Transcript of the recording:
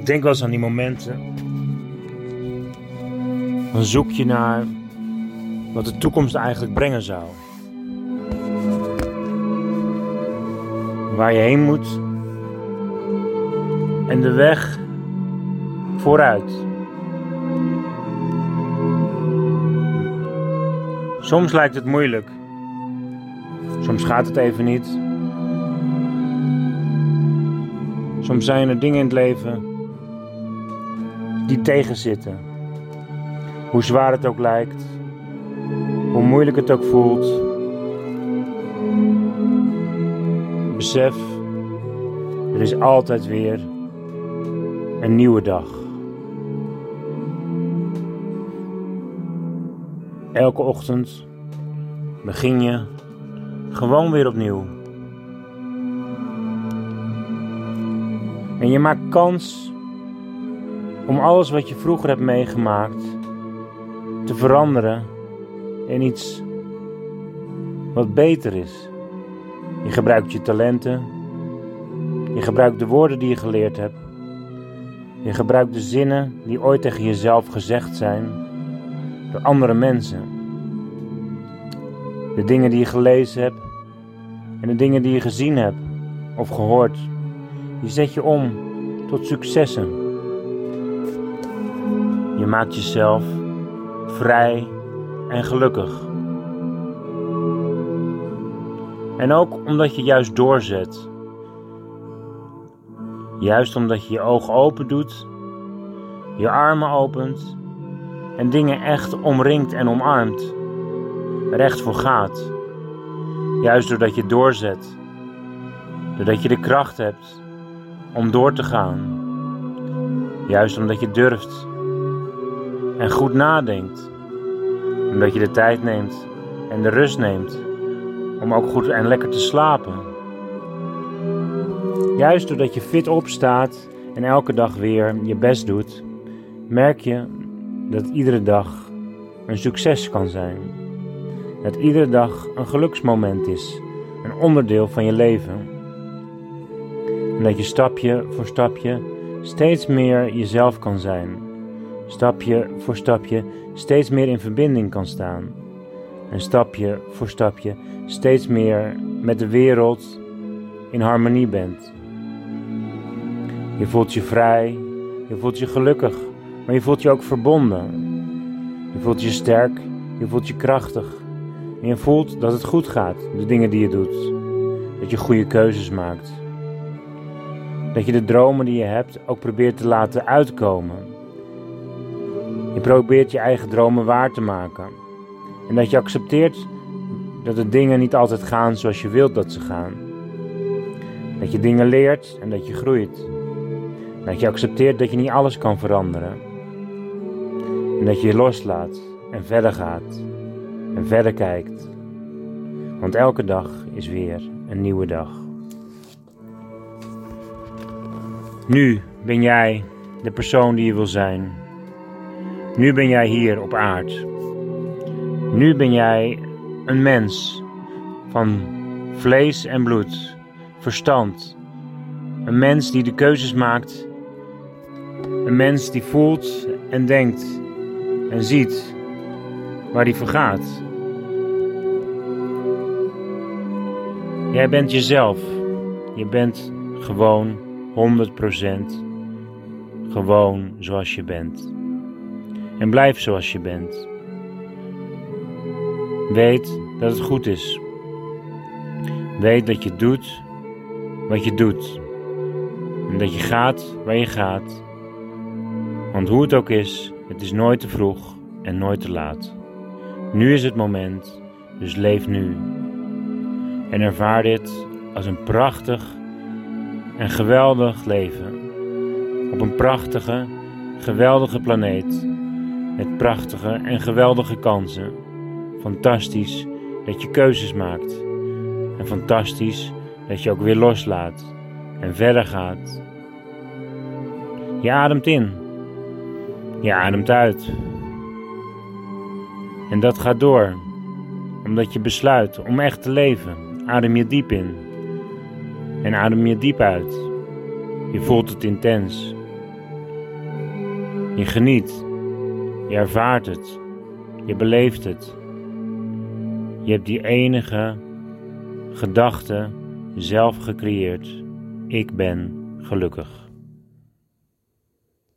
Ik denk wel eens aan die momenten. Dan zoek je naar wat de toekomst eigenlijk brengen zou. Waar je heen moet. En de weg vooruit. Soms lijkt het moeilijk. Soms gaat het even niet. Soms zijn er dingen in het leven die tegenzitten. Hoe zwaar het ook lijkt, hoe moeilijk het ook voelt. Besef, er is altijd weer een nieuwe dag. Elke ochtend begin je gewoon weer opnieuw. En je maakt kans om alles wat je vroeger hebt meegemaakt te veranderen in iets wat beter is. Je gebruikt je talenten. Je gebruikt de woorden die je geleerd hebt. Je gebruikt de zinnen die ooit tegen jezelf gezegd zijn door andere mensen. De dingen die je gelezen hebt en de dingen die je gezien hebt of gehoord, die zet je om tot successen. Je maakt jezelf vrij en gelukkig. En ook omdat je juist doorzet. Juist omdat je je ogen open doet, je armen opent en dingen echt omringt en omarmt. Recht voor gaat. Juist doordat je doorzet. Doordat je de kracht hebt om door te gaan. Juist omdat je durft en goed nadenkt. Omdat je de tijd neemt en de rust neemt om ook goed en lekker te slapen. Juist doordat je fit opstaat en elke dag weer je best doet, merk je dat iedere dag een succes kan zijn. Dat iedere dag een geluksmoment is, een onderdeel van je leven. En dat je stapje voor stapje steeds meer jezelf kan zijn. Stapje voor stapje steeds meer in verbinding kan staan. En stapje voor stapje steeds meer met de wereld in harmonie bent. Je voelt je vrij, je voelt je gelukkig, maar je voelt je ook verbonden. Je voelt je sterk, je voelt je krachtig. En je voelt dat het goed gaat, de dingen die je doet. Dat je goede keuzes maakt. Dat je de dromen die je hebt ook probeert te laten uitkomen. Je probeert je eigen dromen waar te maken. En dat je accepteert dat de dingen niet altijd gaan zoals je wilt dat ze gaan. Dat je dingen leert en dat je groeit. Dat je accepteert dat je niet alles kan veranderen. En dat je je loslaat en verder gaat en verder kijkt. Want elke dag is weer een nieuwe dag. Nu ben jij de persoon die je wil zijn. Nu ben jij hier op aard. Nu ben jij een mens van vlees en bloed, verstand. Een mens die de keuzes maakt. Een mens die voelt en denkt en ziet waar hij vergaat. Jij bent jezelf. Je bent gewoon 100% gewoon zoals je bent. En blijf zoals je bent. Weet dat het goed is. Weet dat je doet wat je doet. En dat je gaat waar je gaat. Want hoe het ook is, het is nooit te vroeg en nooit te laat. Nu is het moment, dus leef nu. En ervaar dit als een prachtig en geweldig leven. Op een prachtige, geweldige planeet. Met prachtige en geweldige kansen. Fantastisch dat je keuzes maakt. En fantastisch dat je ook weer loslaat en verder gaat. Je ademt in. Je ademt uit. En dat gaat door, omdat je besluit om echt te leven. Adem je diep in en adem je diep uit. Je voelt het intens. Je geniet. Je ervaart het. Je beleeft het. Je hebt die enige gedachte zelf gecreëerd. Ik ben gelukkig.